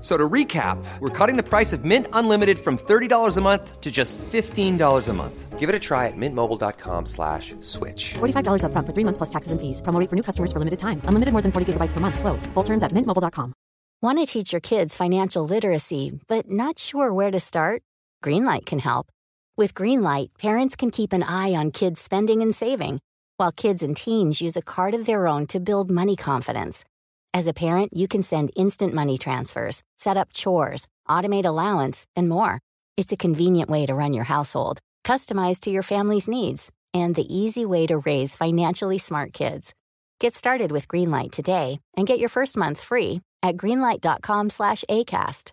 So to recap, we're cutting the price of Mint Unlimited from $30 a month to just $15 a month. Give it a try at mintmobile.com slash switch. $45 upfront for three months plus taxes and fees. Promo for new customers for limited time. Unlimited more than 40 gigabytes per month. Slows. Full terms at mintmobile.com. Want to teach your kids financial literacy, but not sure where to start? Greenlight can help. With Greenlight, parents can keep an eye on kids' spending and saving, while kids and teens use a card of their own to build money confidence. As a parent, you can send instant money transfers, set up chores, automate allowance, and more. It's a convenient way to run your household, customized to your family's needs, and the easy way to raise financially smart kids. Get started with Greenlight today and get your first month free at greenlight.com slash ACAST.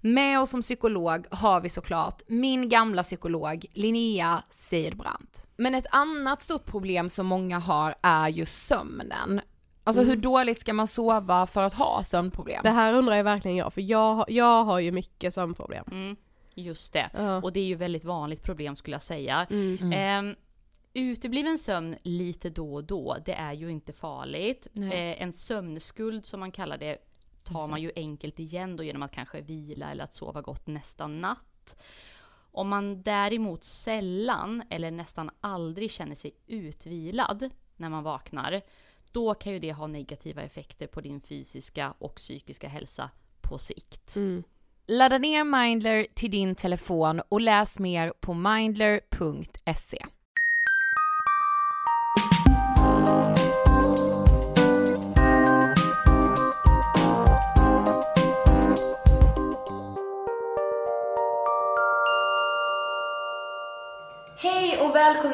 Med oss som psykolog har vi såklart min gamla psykolog Linnea Seidbrant. Men ett annat stort problem som många har är ju sömnen. Alltså hur dåligt ska man sova för att ha sömnproblem? Det här undrar jag verkligen jag, för jag, har- jag har ju mycket sömnproblem. Mm, just det. Ja. Och det är ju väldigt vanligt problem skulle jag säga. Mm. Ehm, utebliven sömn lite då och då, det är ju inte farligt. Eh, en sömnskuld som man kallar det tar man ju enkelt igen då genom att kanske vila eller att sova gott nästa natt. Om man däremot sällan eller nästan aldrig känner sig utvilad när man vaknar, då kan ju det ha negativa effekter på din fysiska och psykiska hälsa på sikt. Mm. Ladda ner Mindler till din telefon och läs mer på mindler.se.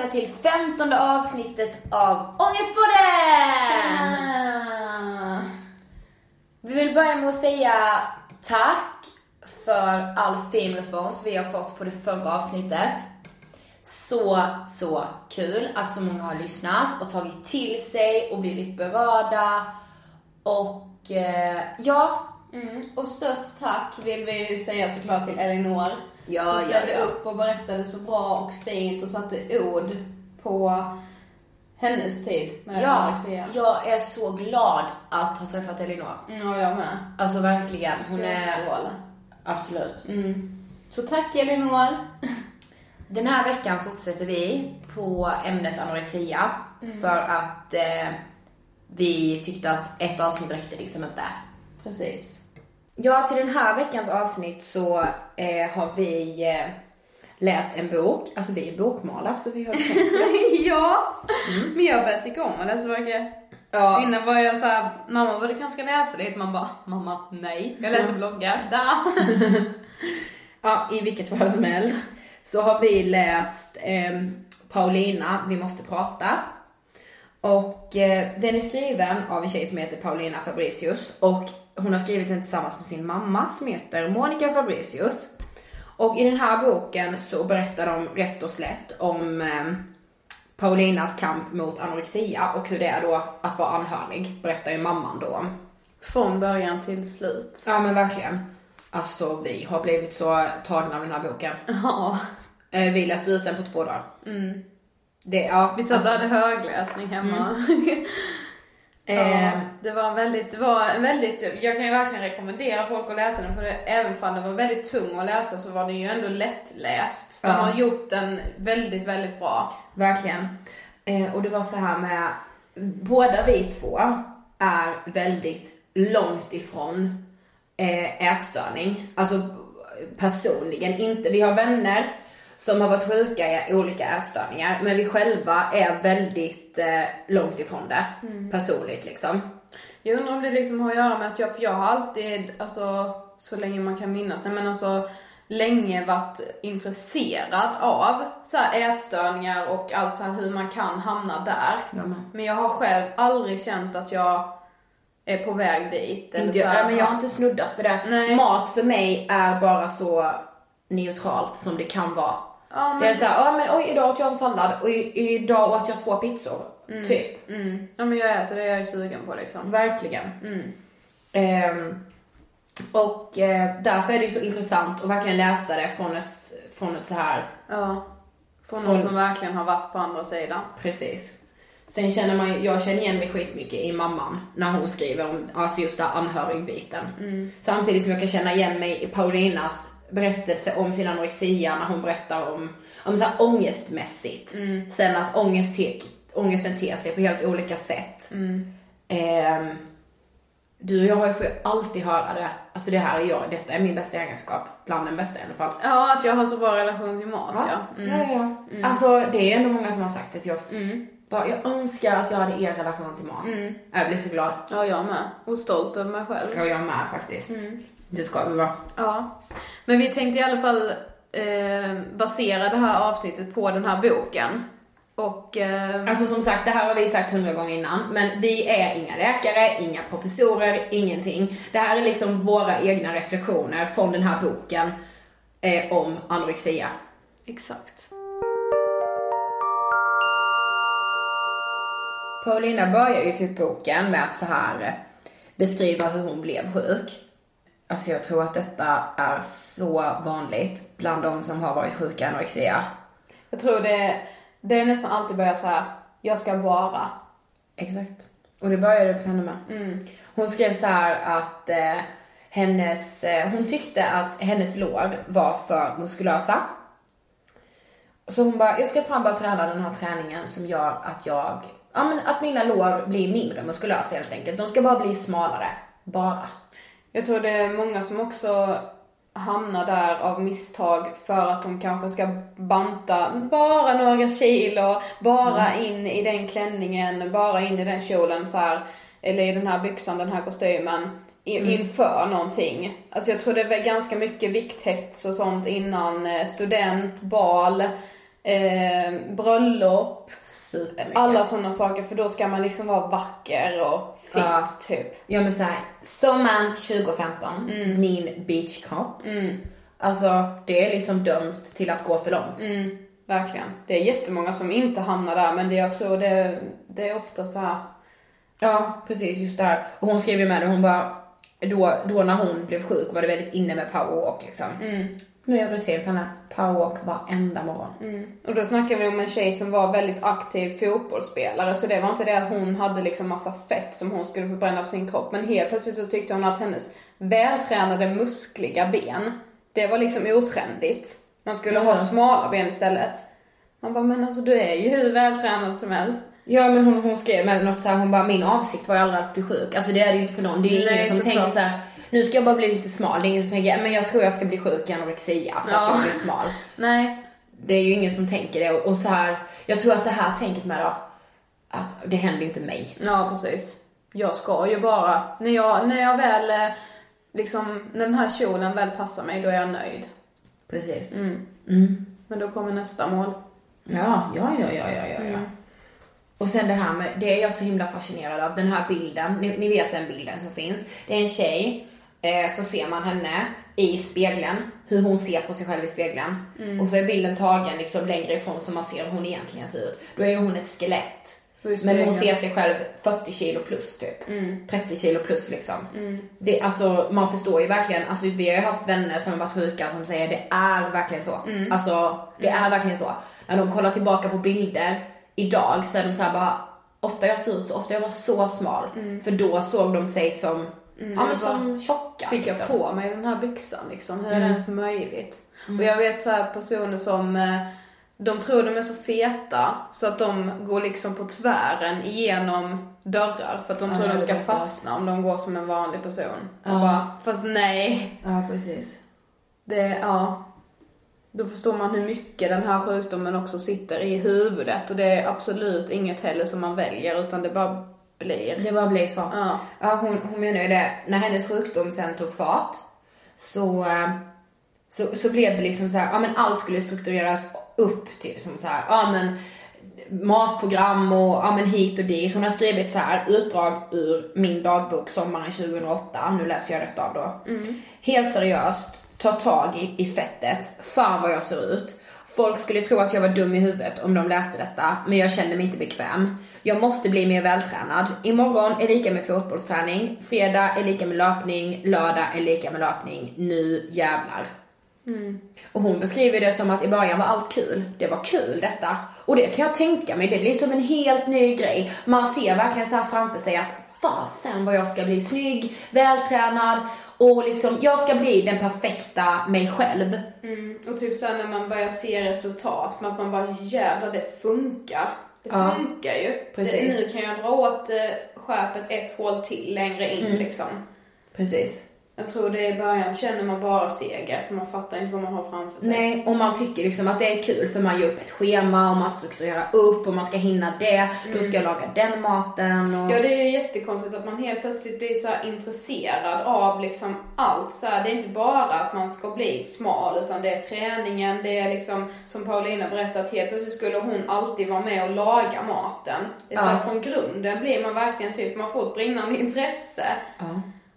välkomna till femtonde avsnittet av Ångestpodden! Vi vill börja med att säga tack för all fin respons vi har fått på det förra avsnittet. Så, så kul att så många har lyssnat och tagit till sig och blivit berörda. Och eh, ja, Mm. Och störst tack vill vi ju säga såklart till Elinor. Ja, som ja, ställde ja. upp och berättade så bra och fint och satte ord på hennes tid med ja, anorexia. jag är så glad att ha träffat Elinor. Mm, och jag med. Alltså verkligen. Hon är... Solstråle. Absolut. Mm. Så tack Elinor. Den här veckan fortsätter vi på ämnet anorexia för att eh, vi tyckte att ett avsnitt räckte liksom inte. Precis. Ja, till den här veckans avsnitt så eh, har vi eh, läst en bok. Alltså vi är bokmalar så vi har ja, men jag börjar tycka om att läsa böcker. Ja. Innan var jag såhär, mamma vad du kanske ska läsa det? Man bara, mamma nej, jag läser bloggar. Ja, i vilket fall som helst så har vi läst eh, Paulina, Vi måste prata. Och eh, den är skriven av en tjej som heter Paulina Fabricius och hon har skrivit den tillsammans med sin mamma som heter Monica Fabricius. Och i den här boken så berättar de rätt och slätt om eh, Paulinas kamp mot anorexia och hur det är då att vara anhörig, berättar ju mamman då om. Från början till slut. Ja men verkligen. Alltså vi har blivit så tagna av den här boken. Ja. Eh, vi läste ut den på två dagar. Mm. Det, ja, Vi satt och alltså, hade högläsning hemma. ja, eh, det var en väldigt, det var en väldigt, jag kan ju verkligen rekommendera folk att läsa den för det, även om den var väldigt tung att läsa så var den ju ändå lättläst. De Ja. har gjort den väldigt, väldigt bra. Verkligen. Eh, och det var så här med, båda vi två är väldigt långt ifrån eh, ätstörning. Alltså personligen inte. Vi har vänner som har varit sjuka i olika ätstörningar men vi själva är väldigt eh, långt ifrån det personligt liksom. Jag undrar om det liksom har att göra med att jag, för jag har alltid, alltså så länge man kan minnas, nej men alltså länge varit intresserad av så här ätstörningar och allt så här hur man kan hamna där. Jag med. Men jag har själv aldrig känt att jag är på väg dit. Eller Inte, så här, ja, men jag har inte snuddat för det. Nej. Mat för mig är bara så neutralt som det kan vara. Ja, men, Jag är såhär, ja men oj idag åt jag en sallad och idag åt jag två pizzor. Typ. mm, ja men jag äter det jag är sugen på liksom. Verkligen. Mm. Ehm, och eh, därför är det så intressant att verkligen läsa det från ett, från ett så här, Ja. Från Från- någon som verkligen har varit på andra sidan. precis. Sen känner man jag känner igen mig skitmycket i mamman när hon skriver om alltså just den anhörigbiten. Samtidigt som jag kan känna igen mig i Paulinas berättelse om sin anorexia när hon berättar om, om så här ångestmässigt. Sen att ångest te, ångesten ter sig på helt olika sätt. Ehm, du och jag får ju alltid höra det, alltså det här är jag, detta är min bästa egenskap, bland den bästa i alla fall. Ja, att jag har så bra relation till mat ja. Mm. ja, ja, ja. Alltså det är ändå många som har sagt det till oss. Mm. Bara, jag önskar att jag hade er relation till mat. Jag blir så glad. Ja, jag med. Och stolt över mig själv. Ja, jag med faktiskt. Mm. Det ska vi vara. Ja. Men vi tänkte i alla fall eh, basera det här avsnittet på den här boken. Och... Eh, Alltså som sagt, det här har vi sagt hundra gånger innan, men vi är inga läkare, inga professorer, ingenting. Det här är liksom våra egna reflektioner från den här boken eh, om anorexia. exakt. Paulina börjar ju typ boken med att så här eh, beskriva hur hon blev sjuk. Alltså jag tror att detta är så vanligt bland de som har varit sjuka i anorexia. Jag tror det, det är nästan alltid börjar så här. jag ska vara. Exakt. Och det började på henne med. Mm. Hon skrev så här att eh, hennes, eh, hon tyckte att hennes lår var för muskulösa. Så hon bara, jag ska fan bara träna den här träningen som gör att jag, ja men att mina lår blir mindre muskulösa helt enkelt. De ska bara bli smalare. Bara. Jag tror det är många som också hamnar där av misstag för att de kanske ska banta bara några kilo, bara in i den klänningen, bara in i den kjolen så här, eller i den här byxan, den här kostymen, i, inför någonting. Alltså jag tror det är ganska mycket vikthets och sånt innan eh, student, bal, eh, bröllop, Supermycket. alla sådana saker för då ska man liksom vara vacker och fit Ja. typ. Ja men såhär, sommaren 2015, min beachkropp. Alltså det är liksom dömt till att gå för långt. Mm, verkligen. Det är jättemånga som inte hamnar där men det jag tror det, det är ofta så här. Ja, precis just det här. Och hon skrev ju med det, hon bara, då, då när hon blev sjuk var det väldigt inne med powerwalk liksom. Nu är jag rutin för henne, powerwalk varenda morgon. Och då snackar vi om en tjej som var väldigt aktiv fotbollsspelare så det var inte det att hon hade liksom massa fett som hon skulle förbränna på sin kropp men helt plötsligt så tyckte hon att hennes vältränade muskliga ben, det var liksom otrendigt. Man skulle ha Ja. smala ben istället. Man bara, men alltså du är ju hur vältränad som helst. Ja men hon, hon skrev med något så här, hon bara, min avsikt var ju aldrig att bli sjuk. Alltså det är det ju inte för någon. Det är Nej, ingen som tänker så här. Nu ska jag bara bli lite smal. Det är ingen som tänker, men jag tror jag ska bli sjuk i anorexia så att Ja. jag blir smal. Nej. Det är ju ingen som tänker det. Och, och så här, jag tror att det här tänket med då, att det händer inte mig. Ja, precis. Jag ska ju bara, när jag, när jag väl, eh, liksom, när den här kjolen väl passar mig, då är jag nöjd. Precis. Mm. Mm. Men då kommer nästa mål. Ja, ja, ja, ja, ja, ja. Mm. Och sen det här med, det är jag så himla fascinerad av, den här bilden, ni, ni vet den bilden som finns. Det är en tjej, så ser man henne i spegeln, hur hon ser på sig själv i spegeln. Mm. Och så är bilden tagen liksom längre ifrån så man ser hur hon egentligen ser ut. Då är hon ett skelett. Men hon ser sig själv 40 kilo plus typ. Mm. 30 kilo plus liksom. Det, alltså man förstår ju verkligen, alltså vi har ju haft vänner som har varit sjuka som säger det är verkligen så. Mm. Alltså det är verkligen så. När de kollar tillbaka på bilder idag så är de såhär bara, ofta jag ser ut så, ofta jag var så smal. För då såg de sig som, ja men jag som tjocka. Fick jag liksom. på mig den här byxan liksom? Hur är Mm. det ens möjligt? Och jag vet så här personer som eh, de tror de är så feta så att de går liksom på tvären igenom dörrar för att de Ja, tror de ska jag. fastna om de går som en vanlig person. Ja. Och bara, fast nej. Ja precis. Det, ja. Då förstår man hur mycket den här sjukdomen också sitter i huvudet och det är absolut inget heller som man väljer utan det bara blir. Det bara blir så. Ja. Ja, hon, hon menar ju det, när hennes sjukdom sen tog fart så, eh, så, så blev det liksom så här, ja men allt skulle struktureras upp typ som så här, ja men matprogram och ja men hit och dit. Hon har skrivit så här utdrag ur min dagbok sommaren 2008, nu läser jag rätt av då. Helt seriöst, ta tag i, i fettet, fan vad jag ser ut. Folk skulle tro att jag var dum i huvudet om de läste detta, men jag kände mig inte bekväm. Jag måste bli mer vältränad. Imorgon är lika med fotbollsträning, fredag är lika med löpning, lördag är lika med löpning. Nu jävlar. Och hon beskriver det som att i början var allt kul. Det var kul detta. Och det kan jag tänka mig, det blir som en helt ny grej. Man ser verkligen så framför sig att fasen vad jag ska bli snygg, vältränad och liksom jag ska bli den perfekta mig själv. Mm. Och typ sen när man börjar se resultat, att man bara jävlar det funkar. Det Ja. funkar ju. Precis. Det, nu kan jag dra åt eh, skärpet ett hål till längre in Mm. liksom. Precis. Jag tror det i början känner man bara seger för man fattar inte vad man har framför sig. Nej, och man tycker liksom att det är kul för man gör upp ett schema och man strukturerar upp och man ska hinna det. Då ska jag laga den maten och... Ja det är ju jättekonstigt att man helt plötsligt blir så intresserad av liksom allt så här. Det är inte bara att man ska bli smal utan det är träningen, det är liksom som Paulina berättade att helt plötsligt skulle hon alltid vara med och laga maten. Det är så här, Ja. från grunden blir man verkligen typ, man får ett brinnande intresse. Ja.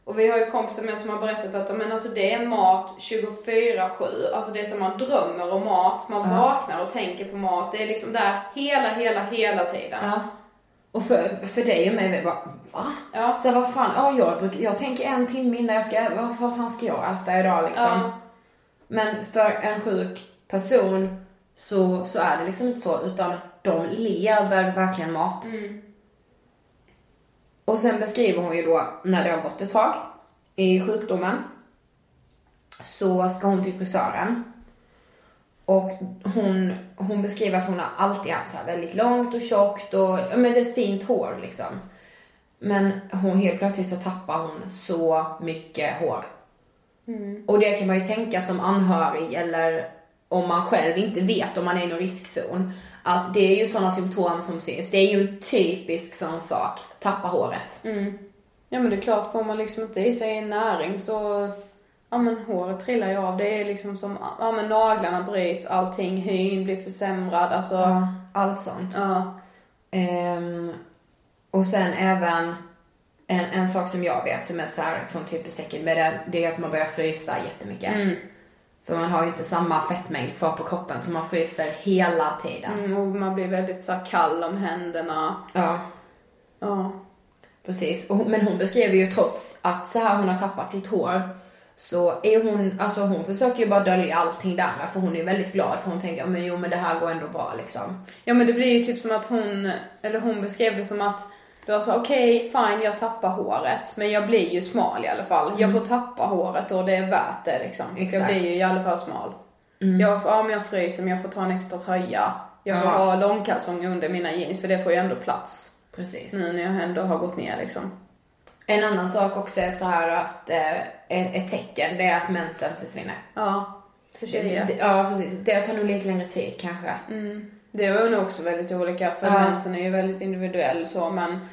Och vi har ju kompisar med som har berättat att men alltså det är mat 24-7. Alltså det är som man drömmer om mat, man Ja. vaknar och tänker på mat. Det är liksom där hela, hela, hela tiden. Ja. Och för, för dig och mig, vi bara, va? Ja. Så vad fan, ja jag, brukar, jag tänker en timme innan jag ska, vad, vad fan ska jag äta idag liksom? Ja. Men för en sjuk person så, så är det liksom inte så, utan de lever verkligen mat. Mm. Och sen beskriver hon ju då när det har gått ett tag i sjukdomen så ska hon till frisören. Och hon, hon beskriver att hon har alltid haft så väldigt långt och tjockt och ja, men ett fint hår liksom. Men hon helt plötsligt så tappar hon så mycket hår. Och det kan man ju tänka som anhörig eller om man själv inte vet om man är i någon riskzon. Att det är ju sådana symptom som syns. Det är ju en typisk sån sak. Tappa håret. Ja men det är klart, får man liksom inte i sig näring så, ja men håret trillar ju av. Det är liksom som, ja men naglarna bryts, allting, hyn blir försämrad, alltså. Ja, allt sånt. Ja. Ehm, och sen även en, en sak som jag vet som är så här, som typ är säkert med det, det är att man börjar frysa jättemycket. Mm. För man har ju inte samma fettmängd kvar på kroppen så man fryser hela tiden. Mm, och man blir väldigt så kall om händerna. Ja, Ja. precis. Och, men hon beskriver ju trots att så här hon har tappat sitt hår så är hon, alltså hon försöker ju bara dölja allting där för hon är väldigt glad för hon tänker, men jo men det här går ändå bra liksom. Ja men det blir ju typ som att hon, eller hon beskrev det som att det var så okej, fine jag tappar håret, men jag blir ju smal i alla fall. Jag får tappa håret och det är värt det liksom. Jag Exakt. blir ju i alla fall smal. Jag, får- ja men jag fryser men jag får ta en extra tröja. Jag får Ja. ha långkalsonger under mina jeans för det får ju ändå plats. Precis. Nu när jag ändå har gått ner liksom. En annan sak också är så här att eh, ett, tecken det är att mensen försvinner. Ja. För tjejer. ja precis, det tar nog lite längre tid kanske. Mm. Det var nog också väldigt olika för Ja. mensen är ju väldigt individuell så men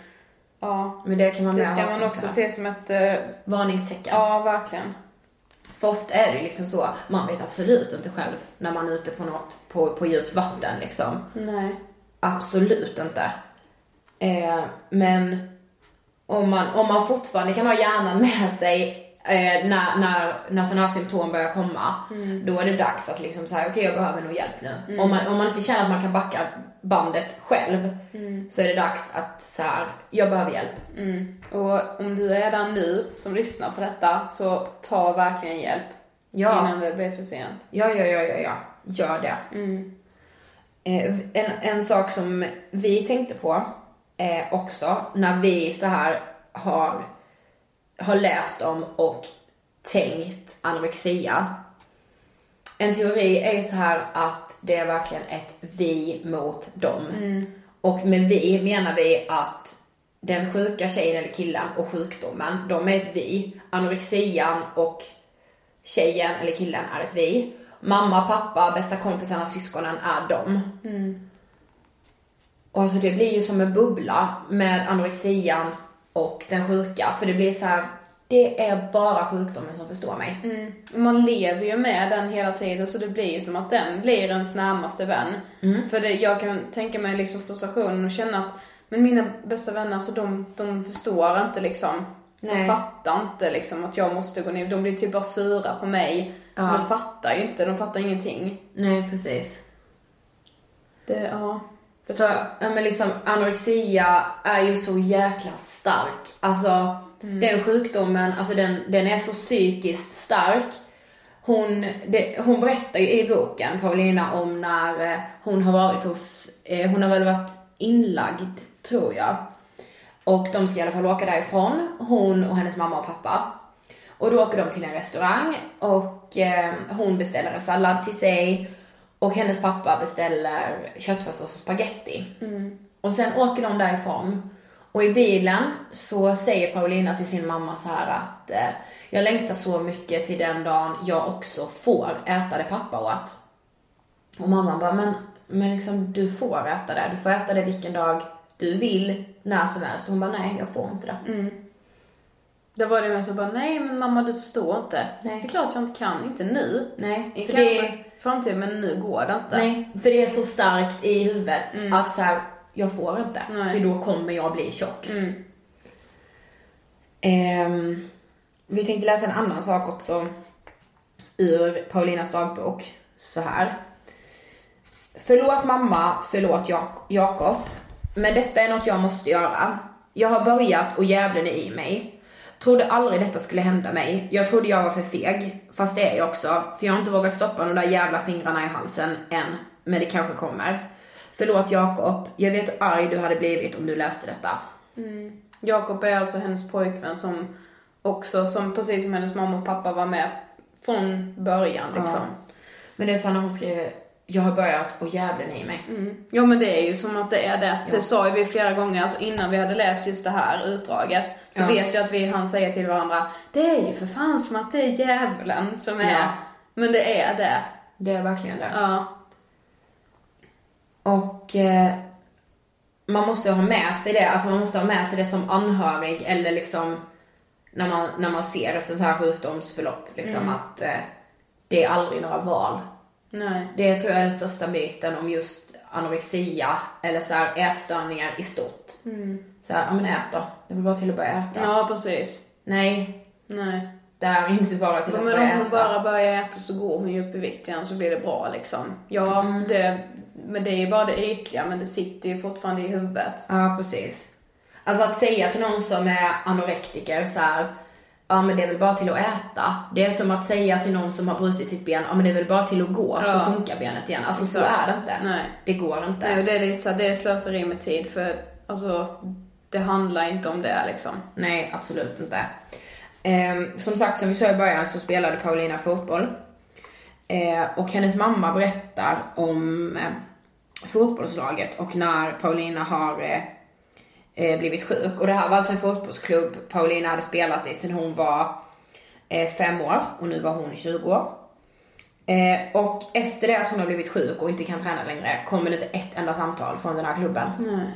ja. Men det kan man Det ska man också se som ett, eh, varningstecken. ja verkligen. För ofta är det liksom så, man vet absolut inte själv när man är ute på något, på, på djupt vatten liksom. Nej. Absolut inte. Eh, men om man, om man fortfarande kan ha hjärnan med sig eh, när, när, när sådana här symptom börjar komma, då är det dags att liksom säga okej jag behöver nog hjälp nu. Om, man, om man inte känner att man kan backa bandet själv, så är det dags att så här, jag behöver hjälp. Mm. Och om du är där nu som lyssnar på detta, så ta verkligen hjälp. Ja. Innan det blir för sent. Ja, ja, ja, ja, ja. Gör det. Eh, En, en sak som vi tänkte på eh, också när vi så här har, har läst om och tänkt anorexia. En teori är ju så här att det är verkligen ett vi mot dem. Och med vi menar vi att den sjuka tjejen eller killen och sjukdomen, de är ett vi. Anorexian och tjejen eller killen är ett vi. Mamma, pappa, bästa kompisarna, syskonen är dem. Och alltså det blir ju som en bubbla med anorexian och den sjuka. För det blir så här, det är bara sjukdomen som förstår mig. Mm. Man lever ju med den hela tiden så det blir ju som att den blir ens närmaste vän. För det, jag kan tänka mig liksom frustrationen och känna att men mina bästa vänner, så de, de förstår inte liksom. De Nej. fattar inte liksom att jag måste gå ner. De blir typ bara sura på mig. Ja. De fattar ju inte, de fattar ingenting. Nej, precis. Det, ja. Så, ja men liksom anorexia är ju så jäkla stark. Alltså den sjukdomen, alltså den, den är så psykiskt stark. Hon, det, hon berättar ju i boken, Paulina, om när eh, hon har varit hos, eh, hon har väl varit inlagd, tror jag. Och de ska i alla fall åka därifrån, hon och hennes mamma och pappa. Och då åker de till en restaurang och eh, hon beställer en sallad till sig och hennes pappa beställer köttfärssås och spaghetti. Och sen åker de därifrån. Och i bilen så säger Paulina till sin mamma så här att eh, jag längtar så mycket till den dagen jag också får äta det pappa åt. Och mamman bara, men, men liksom du får äta det. Du får äta det vilken dag du vill, när som helst. Hon bara, nej jag får inte det. Det var det med så bara, nej men mamma du förstår inte. Nej. Det är klart jag inte kan, inte nu. Nej, för kanske det, framtiden, men nu går det inte. nej, för det är så starkt i huvudet att så här, jag får inte. Nej. För då kommer jag bli tjock. Mm. Ehm, vi tänkte läsa en annan sak också ur Paulinas dagbok. Så här. Förlåt mamma, förlåt Jak- Jakob. Men detta är något jag måste göra. Jag har börjat och djävulen är i mig. Trodde aldrig detta skulle hända mig. Jag trodde jag var för feg. Fast det är jag också. För jag har inte vågat stoppa de där jävla fingrarna i halsen än. Men det kanske kommer. Förlåt Jakob. Jag vet hur arg du hade blivit om du läste detta. Jakob är alltså hennes pojkvän som också, som precis som hennes mamma och pappa var med från början liksom. Men det är så när hon skriver, jag har börjat och djävulen i mig. Mm. Ja men det är ju som att det är det. Det sa ju vi flera gånger, alltså innan vi hade läst just det här utdraget. Så Ja. vet jag att vi hann säga till varandra, det är ju för fan som att det är djävulen som är. Ja. Men det är det. Det är verkligen det. Ja. Och eh, man måste ha med sig det, alltså man måste ha med sig det som anhörig eller liksom när man, när man ser ett sånt här sjukdomsförlopp liksom att eh, det är aldrig några val. Nej. Det tror jag är den största myten om just anorexia eller så här ätstörningar i stort. Så här, ja men ät då. Det väl bara till att börja äta. Ja precis. Nej, Nej. det är inte bara till att Men börja om hon äta. bara börjar äta så går hon ju upp i vikt igen så blir det bra liksom. Ja, Mm. det, men det är ju bara det ytliga men det sitter ju fortfarande i huvudet. Ja, precis. Alltså att säga till någon som är anorektiker så här, ja men det är väl bara till att äta. Det är som att säga till någon som har brutit sitt ben, ja men det är väl bara till att gå så Ja. funkar benet igen. Alltså så är det inte. Nej. Det går inte. Nej, och det är lite så här, det är slöseri med tid för alltså det handlar inte om det liksom. Nej, absolut inte. Ehm, som sagt, som vi sa i början så spelade Paulina fotboll. Eh, och hennes mamma berättar om eh, fotbollslaget och när Paulina har eh, blivit sjuk. Och det här var alltså en fotbollsklubb Paulina hade spelat i sedan hon var eh, fem år och nu var hon 20 år. Eh, och efter det att hon har blivit sjuk och inte kan träna längre kommer det inte ett enda samtal från den här klubben. Nej.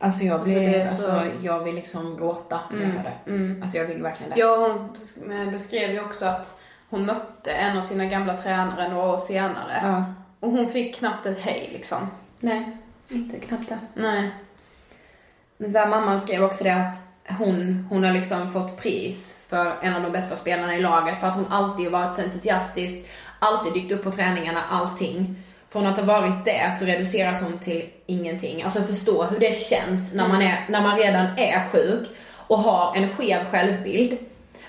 Alltså jag blir, alltså, så- jag vill liksom gråta när jag hör det. Alltså jag vill verkligen det. Ja, hon bes- beskrev ju också att hon mötte en av sina gamla tränare några år senare. Ja. Och hon fick knappt ett hej liksom. Nej. Inte knappt det. Nej. Men så här, mamman skrev också det att hon, hon har liksom fått pris för en av de bästa spelarna i laget för att hon alltid varit så entusiastisk, alltid dykt upp på träningarna, allting. Från att ha varit det så reduceras hon till ingenting. Alltså förstå hur det känns när man, är, när man redan är sjuk och har en skev självbild.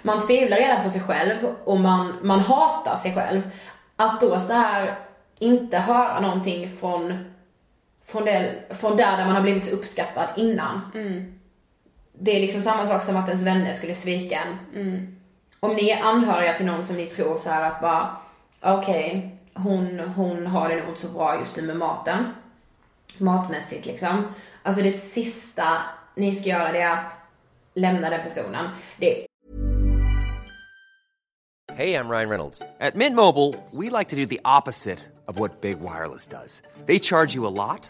Man tvivlar redan på sig själv och man, man hatar sig själv. Att då så här inte höra någonting från, från, det, från där, där man har blivit så uppskattad innan. Det är liksom samma sak som att ens vänner skulle svika en. Om ni är anhöriga till någon som ni tror så här att bara, okej, hon, hon har det nog inte så bra just nu med maten. Matmässigt liksom. Alltså det sista ni ska göra det är att lämna den personen. Det Hey, I'm Ryan Reynolds. At Mint Mobile, we like to do the opposite of what Big Wireless does. They charge you a lot,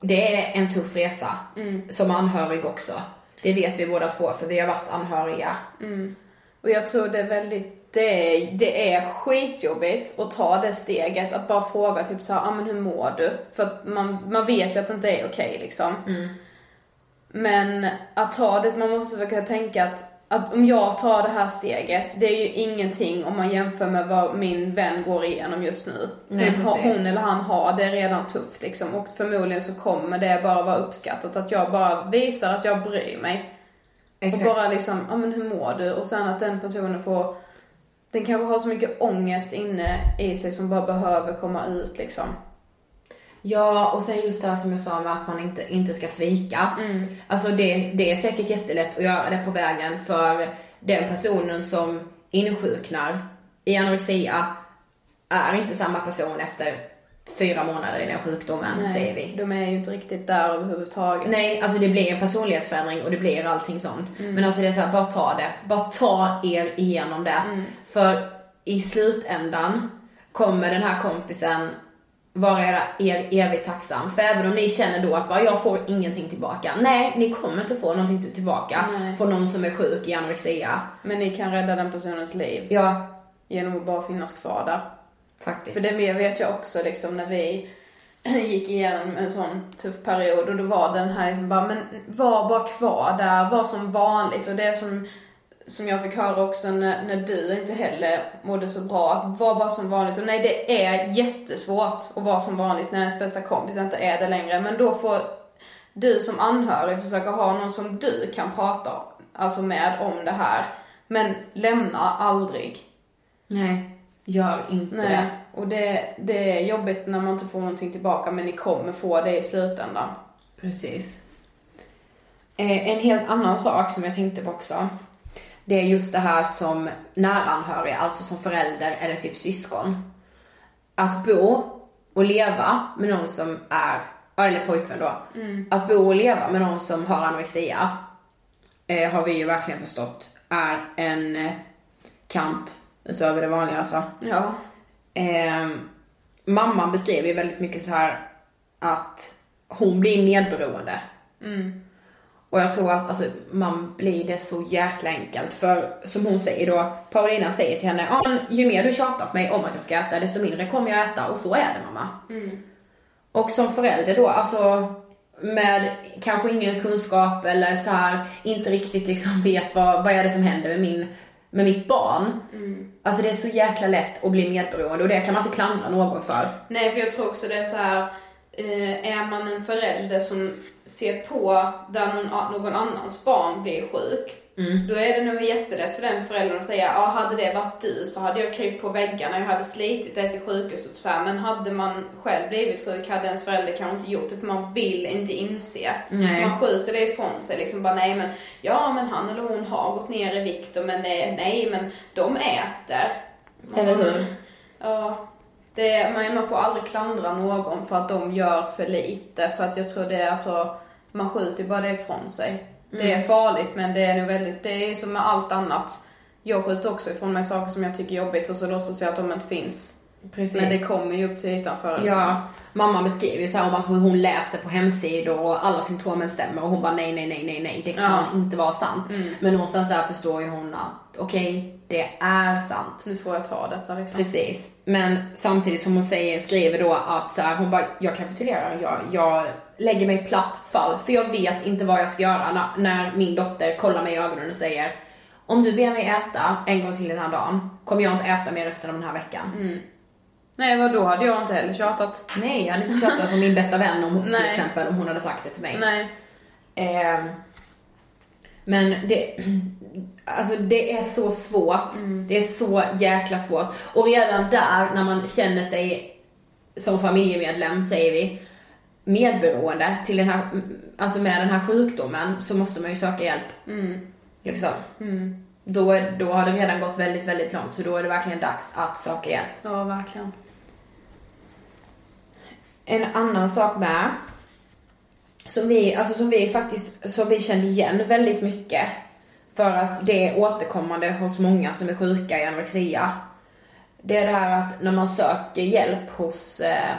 Det är en tuff resa. Som anhörig också. Det vet vi båda två för vi har varit anhöriga. Och jag tror det är väldigt, det är, det är skitjobbigt att ta det steget, att bara fråga typ så här, ah, men hur mår du? För att man, man vet ju att det inte är okej liksom. Men att ta det, man måste försöka tänka att, att om jag tar det här steget, det är ju ingenting om man jämför med vad min vän går igenom just nu. Nej, precis. hon eller han har det är redan tufft liksom. Och förmodligen så kommer det bara vara uppskattat att jag bara visar att jag bryr mig. Exakt. Och bara liksom, ja men hur mår du? Och sen att den personen får, den kanske har så mycket ångest inne i sig som bara behöver komma ut liksom. Ja, och sen just det här som jag sa med att man inte, inte ska svika. Alltså det, det är säkert jättelätt att göra det på vägen för den personen som insjuknar i anorexia är inte samma person efter fyra månader i den sjukdomen, säger vi. De är ju inte riktigt där överhuvudtaget. Nej, alltså det blir en personlighetsförändring och det blir allting sånt. Men alltså det är så här, bara ta det. Bara ta er igenom det. För i slutändan kommer den här kompisen vara er, er evigt tacksam. För även om ni känner då att bara, jag får ingenting tillbaka. Nej, ni kommer inte få någonting till- tillbaka Nej. från någon som är sjuk i anorexia. Men ni kan rädda den personens liv Ja, genom att bara finnas kvar där. faktiskt. För det vet jag också liksom när vi gick igenom en sån tuff period och då var den här liksom bara, men var bara kvar där, var som vanligt och det som som jag fick höra också när, när du inte heller mådde så bra, att var bara som vanligt. Och nej, det är jättesvårt att vara som vanligt när ens bästa kompis inte är det längre. Men då får du som anhörig försöka ha någon som du kan prata alltså med om det här. Men lämna aldrig. Nej, gör inte Nej. det. Och det, det är jobbigt när man inte får någonting tillbaka men ni kommer få det i slutändan. Precis. Eh, en helt annan sak som jag tänkte på också. Det är just det här som nära anhöriga, alltså som förälder eller typ syskon. Att bo och leva med någon som är, eller pojkvän då. Att bo och leva med någon som har anorexia eh, har vi ju verkligen förstått är en eh, kamp utöver det vanliga alltså. Ja. Eh, mamman beskrev ju väldigt mycket så här att hon blir medberoende. Och jag tror att alltså, man blir det så jäkla enkelt. För som hon säger då, Paulina säger till henne, men ju mer du tjatar på mig om att jag ska äta, desto mindre kommer jag äta. Och så är det mamma. Och som förälder då, alltså med kanske ingen kunskap eller så här inte riktigt liksom vet vad, vad är det som händer med, min, med mitt barn. Alltså det är så jäkla lätt att bli medberoende och det kan man inte klandra någon för. Nej, för jag tror också det är så här. Eh, är man en förälder som ser på där någon, annans barn blir sjuk. Då är det nog jättelätt för den föräldern att säga, ja hade det varit du så hade jag krypt på väggarna, jag hade slitit det till sjukhuset så här. Men hade man själv blivit sjuk hade ens förälder kanske inte gjort det för man vill inte inse. Nej. Man skjuter det ifrån sig liksom bara nej men, ja men han eller hon har gått ner i vikt och men nej, nej men de äter. Eller hur? Ja. Det, man, man får aldrig klandra någon för att de gör för lite. För att jag tror det är alltså, man skjuter ju bara det ifrån sig. Det är farligt men det är nog väldigt, det är som med allt annat. Jag skjuter också ifrån mig saker som jag tycker är jobbigt och så låtsas jag att de inte finns. Precis. Men det kommer ju upp till ytan förr Ja, mamma beskriver ju så här om att hon läser på hemsidor och alla symptomen stämmer och hon bara nej, nej, nej, nej, nej, det kan Ja. inte vara sant. Men någonstans där förstår ju hon att okej, det är sant. Nu får jag ta detta liksom. Precis. Men samtidigt som hon säger, skriver då att så här, hon bara, jag kapitulerar, jag, jag lägger mig platt fall för jag vet inte vad jag ska göra när, när min dotter kollar mig i ögonen och säger om du ber mig äta en gång till den här dagen kommer jag inte äta mer resten av den här veckan. Nej vad då hade jag inte heller tjatat. Nej, jag hade inte tjatat på min bästa vän om, till Nej. exempel om hon hade sagt det till mig. Nej. Ehm, men det, alltså det är så svårt. Det är så jäkla svårt. Och redan där när man känner sig som familjemedlem, säger vi, medberoende till den här, alltså med den här sjukdomen så måste man ju söka hjälp. Liksom. Då, är- då har det redan gått väldigt, väldigt långt så då är det verkligen dags att söka hjälp. Ja verkligen. En annan sak med, som vi, alltså som vi faktiskt, som vi kände igen väldigt mycket, för att det är återkommande hos många som är sjuka i anorexia. Det är det här att när man söker hjälp hos, eh,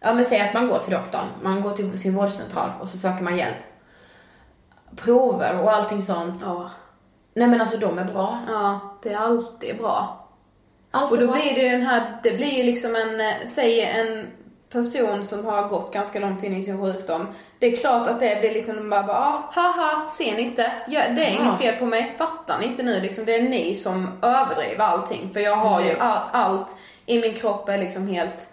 ja men säg att man går till doktorn, man går till sin vårdcentral och så söker man hjälp. Prover och allting sånt. Ja. Nej men alltså de är bra. Ja, det är alltid bra. Allt Och då bra. blir det ju den här, det blir ju liksom en, eh, säg en person som har gått ganska långt in i sin sjukdom. Det är klart att det blir liksom bara, bara ah, haha, ser ni inte? Ja, det är inget fel på mig, fattar ni inte nu liksom? Det är ni som överdriver allting. För jag har ju Precis. all, allt i min kropp är liksom helt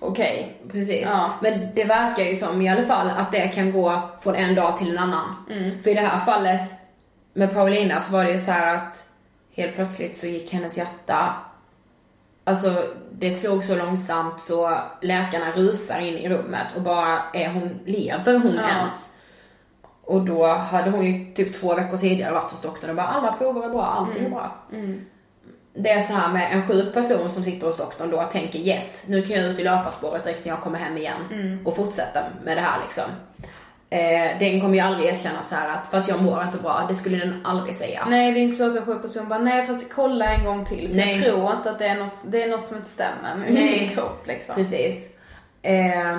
okej. Precis. Ja. Men det verkar ju som i alla fall att det kan gå från en dag till en annan. Mm. För i det här fallet med Paulina så var det ju så här att helt plötsligt så gick hennes hjärta, alltså det slog så långsamt så läkarna rusar in i rummet och bara, är hon, lever hon Ja. ens? Och då hade hon ju typ två veckor tidigare varit hos doktorn och bara alla prover är bra, allting Mm. är bra. Det är så här med en sjuk person som sitter hos doktorn då och tänker yes, nu kan jag ut i löparspåret direkt när jag kommer hem igen Mm. och fortsätta med det här liksom. Eh, den kommer ju aldrig erkänna så här att fast jag mår inte bra, det skulle den aldrig säga. Nej, det är inte så att en sjuk person bara, nej fast kolla en gång till. För Nej. jag tror inte att det är något, det är något som inte stämmer med Nej. min kropp liksom. Precis. Eh,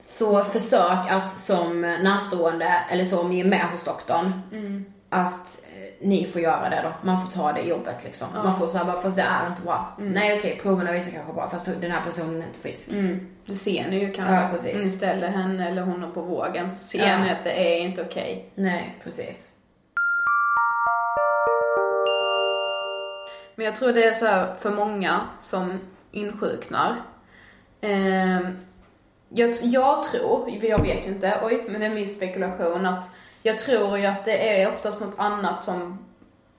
så försök att som närstående, eller så om ni är med hos doktorn, Mm. Att eh, ni får göra det då. Man får ta det jobbet liksom. Man får säga bara, fast det är inte bra. Nej okej, proverna visar kanske bra, fast den här personen är inte frisk. Mm. Det ser ni ju kanske. Ja, precis. Ni ställer henne eller hon på vågen så ser Ja. ni att det är inte okej. Nej, precis. Men jag tror det är så här för många som insjuknar. Ehm, jag, jag tror, jag vet ju inte, oj, men det är min spekulation att jag tror ju att det är oftast något annat som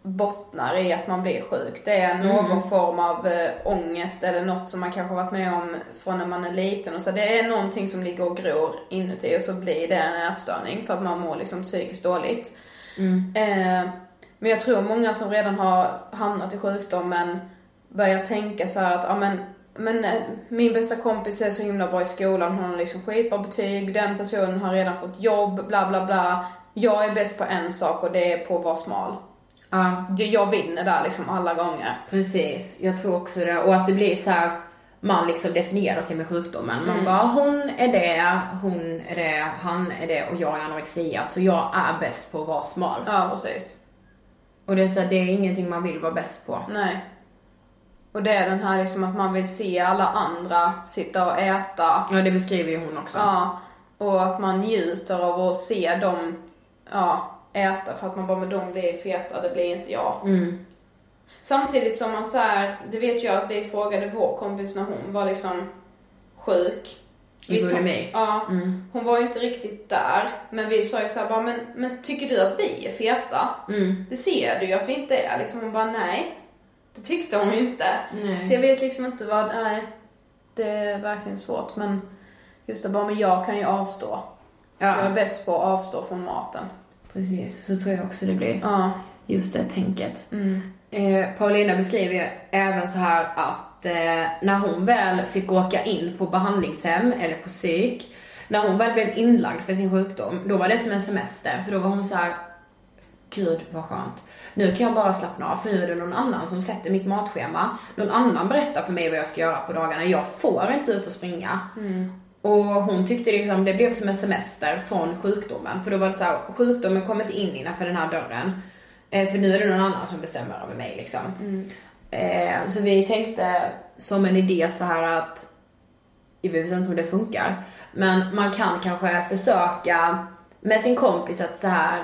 bottnar i att man blir sjuk. Det är någon form av eh, ångest eller något som man kanske har varit med om från när man är liten. Och så det är någonting som ligger och gror inuti och så blir det en ätstörning för att man mår liksom psykiskt dåligt. Eh, men jag tror många som redan har hamnat i sjukdomen börjar tänka så att, ja men, men eh, min bästa kompis är så himla bra i skolan, hon har liksom skitbra betyg, den personen har redan fått jobb, bla bla bla. Jag är bäst på en sak och det är på att vara smal. Ja, Jag vinner där liksom alla gånger. precis. Jag tror också det. Och att det blir så här man liksom definierar sig med sjukdomen. Man Mm. bara, hon är det, hon är det, han är det och jag är anorexia. Så jag är bäst på att vara smal. Ja, precis. Och det är så här, det är ingenting man vill vara bäst på. Nej. Och det är den här liksom att man vill se alla andra sitta och äta. Ja, det beskriver ju hon också. Ja. Och att man njuter av att se dem, ja, äta för att man bara, men de blir feta, det blir inte jag. Mm. Samtidigt som man så här, det vet jag att vi frågade vår kompis när hon var liksom sjuk. I bulimi. Ja. Mm. Hon var ju inte riktigt där. Men vi sa ju såhär bara, men, men tycker du att vi är feta? Mm. Det ser du ju att vi inte är. Liksom hon bara, nej. Det tyckte hon ju inte. Nej. Så jag vet liksom inte vad, nej. Det är verkligen svårt men just det bara, men jag kan ju avstå. Jag är Ja, bäst på att avstå från maten. Precis. Så tror jag också det blir. Ja. Just det tänket. Mm. Eh, Paulina beskriver ju även så här att eh, när hon väl fick åka in på behandlingshem eller på psyk, när hon väl blev inlagd för sin sjukdom, då var det som en semester. För då var hon så här, gud vad skönt. Nu kan jag bara slappna av för nu är det någon annan som sätter mitt matschema. Någon annan berättar för mig vad jag ska göra på dagarna. Jag får inte ut och springa. Och hon tyckte liksom, det blev som en semester från sjukdomen. För då var det så här, sjukdomen kommer inte in innanför den här dörren. Eh, för nu är det någon annan som bestämmer över mig liksom. Eh, så vi tänkte som en idé så här att, jag vet inte om det funkar, men man kan kanske försöka med sin kompis att så här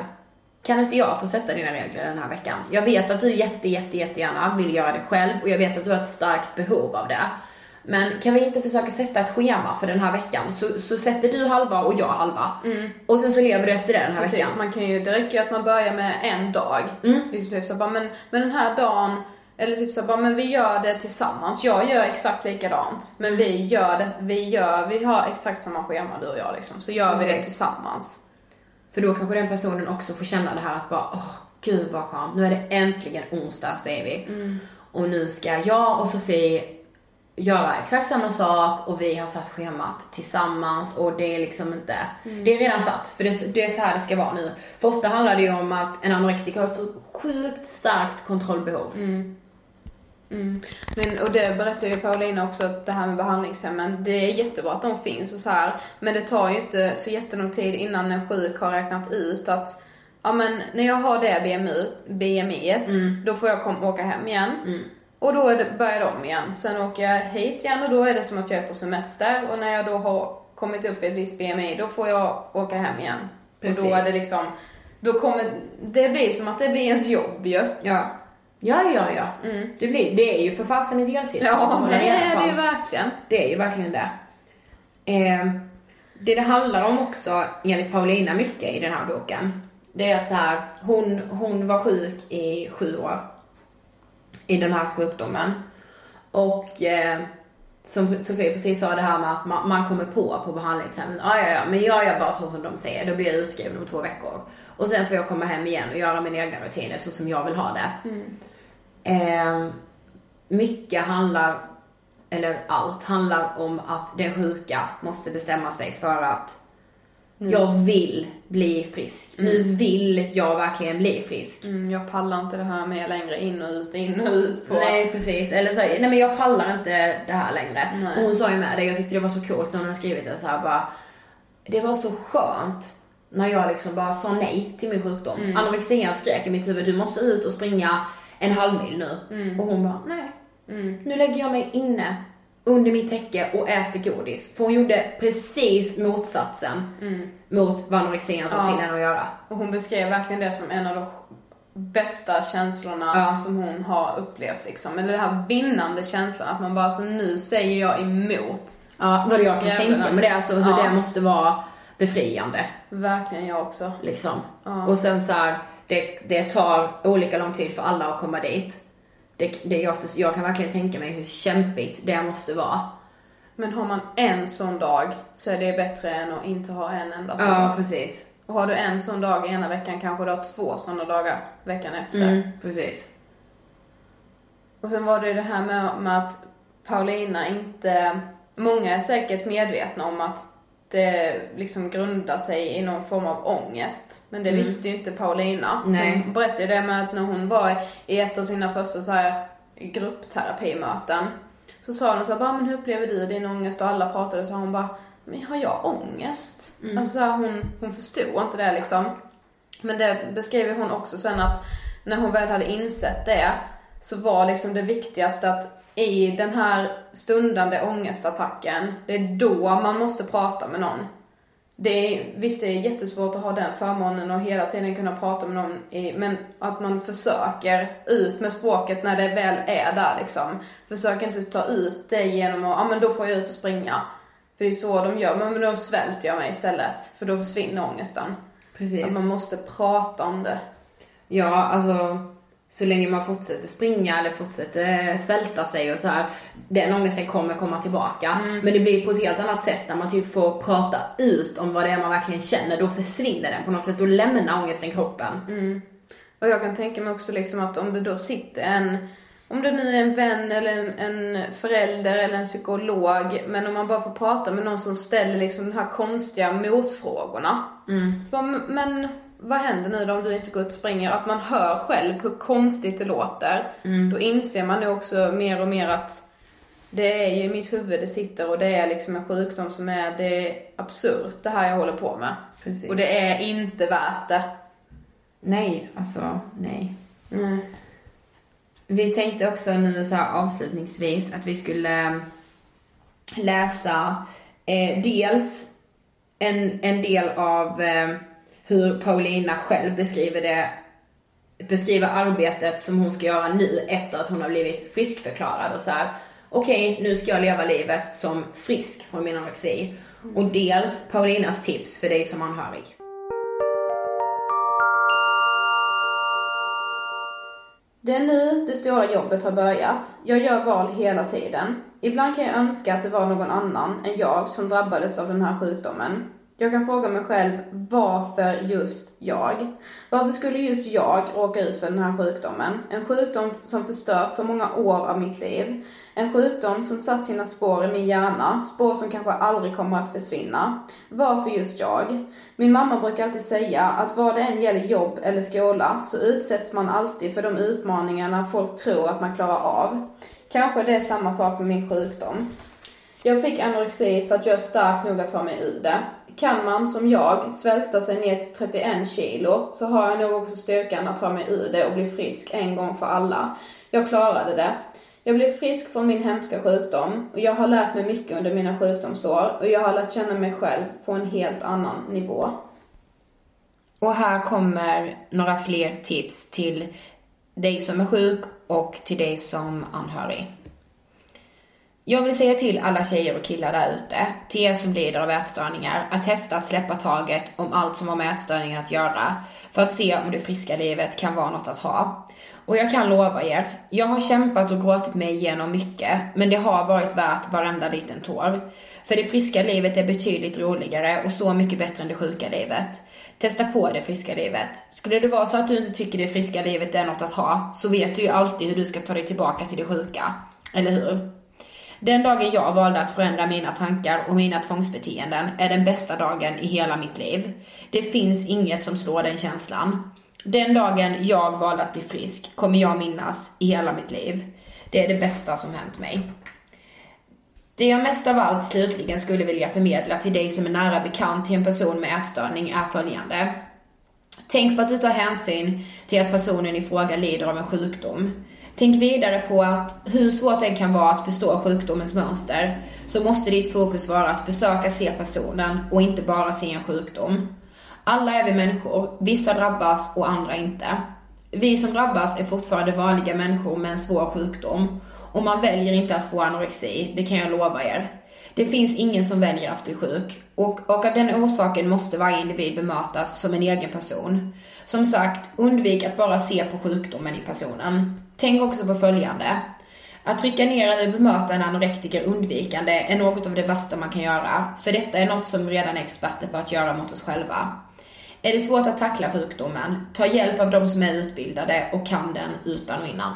kan inte jag få sätta dina regler den här veckan? Jag vet att du jätte, jätte, jättegärna vill göra det själv och jag vet att du har ett starkt behov av det. Men kan vi inte försöka sätta ett schema för den här veckan? Så, så sätter du halva och jag halva. Och sen så lever du efter det den här Precis, veckan. man kan ju, det räcker ju att man börjar med en dag. Mm. Liksom typ så bara, men, men den här dagen, eller typ så bara, men vi gör det tillsammans. Jag gör exakt likadant. Men vi gör det, vi gör, vi har exakt samma schema du och jag liksom. Så gör vi det Precis. tillsammans. För då kanske den personen också får känna det här att bara, åh gud vad skönt, nu är det äntligen onsdag säger vi. Och nu ska jag och Sofie göra exakt samma sak och vi har satt schemat tillsammans och det är liksom inte, det är redan satt för det, det är så här det ska vara nu. För ofta handlar det ju om att en anorektiker har ett så sjukt starkt kontrollbehov. Men, och det berättade ju Paulina också, att det här med behandlingshemmen, det är jättebra att de finns och så här. Men det tar ju inte så jättelång tid innan en sjuk har räknat ut att ja men när jag har det BMI, BMI då får jag kom, åka hem igen. Och då det, börjar de igen. Sen åker jag hit igen och då är det som att jag är på semester. Och när jag då har kommit upp i ett visst BMI, då får jag åka hem igen. Och Precis. då är det liksom, då kommer, det blir som att det blir ens jobb ju. Ja. Ja, ja, ja. Det, blir, det är ju för fasen ett att Ja, det är det ju verkligen. Det är ju verkligen det. Eh, det det handlar om också, enligt Paulina mycket i den här boken, det är att så här, hon, hon var sjuk i sju år. I den här sjukdomen. Och eh, som Sofie precis sa det här med att man, man kommer på på behandlingshemmet, ja ja ja, men jag gör bara så som de säger, då blir jag utskriven om två veckor. Och sen får jag komma hem igen och göra mina egna rutiner så som jag vill ha det. Eh, mycket handlar, eller allt handlar om att den sjuka måste bestämma sig för att jag vill bli frisk. Nu vill jag verkligen bli frisk. Mm, jag pallar inte det här med längre in och ut, in och ut på... Nej precis, eller så, nej men jag pallar inte det här längre. Nej. Och hon sa ju med det, jag tyckte det var så coolt när hon hade skrivit det så här bara. Det var så skönt när jag liksom bara sa nej till min sjukdom. Mm. Anorexian skrek i mitt huvud, du måste ut och springa en halv mil nu. Mm. Och hon bara, nej. Nu lägger jag mig inne under mitt täcke och äter godis. För hon gjorde precis motsatsen mot vad anorexian sa Mm. Ja. till henne att göra. Och hon beskrev verkligen det som en av de bästa känslorna Ja. som hon har upplevt liksom. Eller den här vinnande känslan att man bara så nu säger jag emot. Ja, vad jag kan Jävlar. tänka mig det, alltså hur Ja. det måste vara befriande. Verkligen jag också. Liksom. Ja. Och sen så här, det, det tar olika lång tid för alla att komma dit. Det, det, jag, jag kan verkligen tänka mig hur kämpigt det måste vara. Men har man en sån dag så är det bättre än att inte ha en enda sån Ja, dag. precis. Och har du en sån dag ena veckan kanske du har två såna dagar veckan efter. Mm, precis. Och sen var det ju det här med, med att Paulina inte... Många är säkert medvetna om att det liksom grundar sig i någon form av ångest. Men det visste ju inte Paulina. Nej. Hon berättade ju det med att när hon var i ett av sina första så här gruppterapimöten Så sa de så här, bara, men hur upplever du din ångest? Och alla pratade så hon bara, men har jag ångest? Mm. Alltså så här, hon, hon förstod inte det liksom. Men det beskriver hon också sen att när hon väl hade insett det så var liksom det viktigaste att i den här stundande ångestattacken, det är då man måste prata med någon. Det är, visst det är jättesvårt att ha den förmånen och hela tiden kunna prata med någon, i, men att man försöker ut med språket när det väl är där liksom. Försök inte ta ut det genom att, ja ah, men då får jag ut och springa. För det är så de gör, men då svälter jag mig istället. För då försvinner ångesten. Precis. Att man måste prata om det. Ja, alltså så länge man fortsätter springa eller fortsätter svälta sig och så här, den ångesten kommer komma tillbaka. Men det blir på ett helt annat sätt när man typ får prata ut om vad det är man verkligen känner. Då försvinner den på något sätt, då lämnar ångesten kroppen. Mm. Och jag kan tänka mig också liksom att om det då sitter en, om det nu är en vän eller en, en förälder eller en psykolog, men om man bara får prata med någon som ställer liksom de här konstiga motfrågorna. Bara, Men vad händer nu då om du inte går ut och springer? Att man hör själv hur konstigt det låter. Då inser man nu också mer och mer att det är ju i mitt huvud det sitter och det är liksom en sjukdom som är, det är absurt det här jag håller på med. Precis. Och det är inte värt det. Nej, alltså nej. Mm. Vi tänkte också nu så avslutningsvis att vi skulle eh, läsa eh, dels en, en del av eh, hur Paulina själv beskriver det beskriver arbetet som hon ska göra nu efter att hon har blivit friskförklarad och så här. Okej, nu ska jag leva livet som frisk från min anorexi. Och dels Paulinas tips för dig som anhörig. Det är nu det stora jobbet har börjat. Jag gör val hela tiden. Ibland kan jag önska att det var någon annan än jag som drabbades av den här sjukdomen. Jag kan fråga mig själv, varför just jag? Varför skulle just jag råka ut för den här sjukdomen? En sjukdom som förstört så många år av mitt liv. En sjukdom som satt sina spår i min hjärna, spår som kanske aldrig kommer att försvinna. Varför just jag? Min mamma brukar alltid säga att vad det än gäller jobb eller skola så utsätts man alltid för de utmaningarna folk tror att man klarar av. Kanske det är samma sak med min sjukdom. Jag fick anorexi för att jag är stark nog att ta mig ur det. Kan man som jag svälta sig ner till 31 kilo så har jag nog också styrkan att ta mig ur det och bli frisk en gång för alla. Jag klarade det. Jag blev frisk från min hemska sjukdom och jag har lärt mig mycket under mina sjukdomsår och jag har lärt känna mig själv på en helt annan nivå. Och här kommer några fler tips till dig som är sjuk och till dig som anhörig. Jag vill säga till alla tjejer och killar där ute, till er som lider av ätstörningar, att testa att släppa taget om allt som har med ätstörningen att göra, för att se om det friska livet kan vara något att ha. Och jag kan lova er, jag har kämpat och gråtit mig igenom mycket, men det har varit värt varenda liten tår. För det friska livet är betydligt roligare och så mycket bättre än det sjuka livet. Testa på det friska livet. Skulle det vara så att du inte tycker det friska livet är något att ha, så vet du ju alltid hur du ska ta dig tillbaka till det sjuka. Eller hur? Den dagen jag valde att förändra mina tankar och mina tvångsbeteenden är den bästa dagen i hela mitt liv. Det finns inget som slår den känslan. Den dagen jag valde att bli frisk kommer jag minnas i hela mitt liv. Det är det bästa som hänt mig. Det jag mest av allt slutligen skulle vilja förmedla till dig som är nära bekant till en person med ätstörning är följande. Tänk på att du tar hänsyn till att personen i fråga lider av en sjukdom. Tänk vidare på att hur svårt det kan vara att förstå sjukdomens mönster, så måste ditt fokus vara att försöka se personen och inte bara se en sjukdom. Alla är vi människor, vissa drabbas och andra inte. Vi som drabbas är fortfarande vanliga människor med en svår sjukdom och man väljer inte att få anorexi, det kan jag lova er. Det finns ingen som väljer att bli sjuk och, och av den orsaken måste varje individ bemötas som en egen person. Som sagt, undvik att bara se på sjukdomen i personen. Tänk också på följande. Att trycka ner eller bemöta en anorektiker undvikande är något av det värsta man kan göra, för detta är något som vi redan är experter på att göra mot oss själva. Är det svårt att tackla sjukdomen, ta hjälp av de som är utbildade och kan den utan och innan.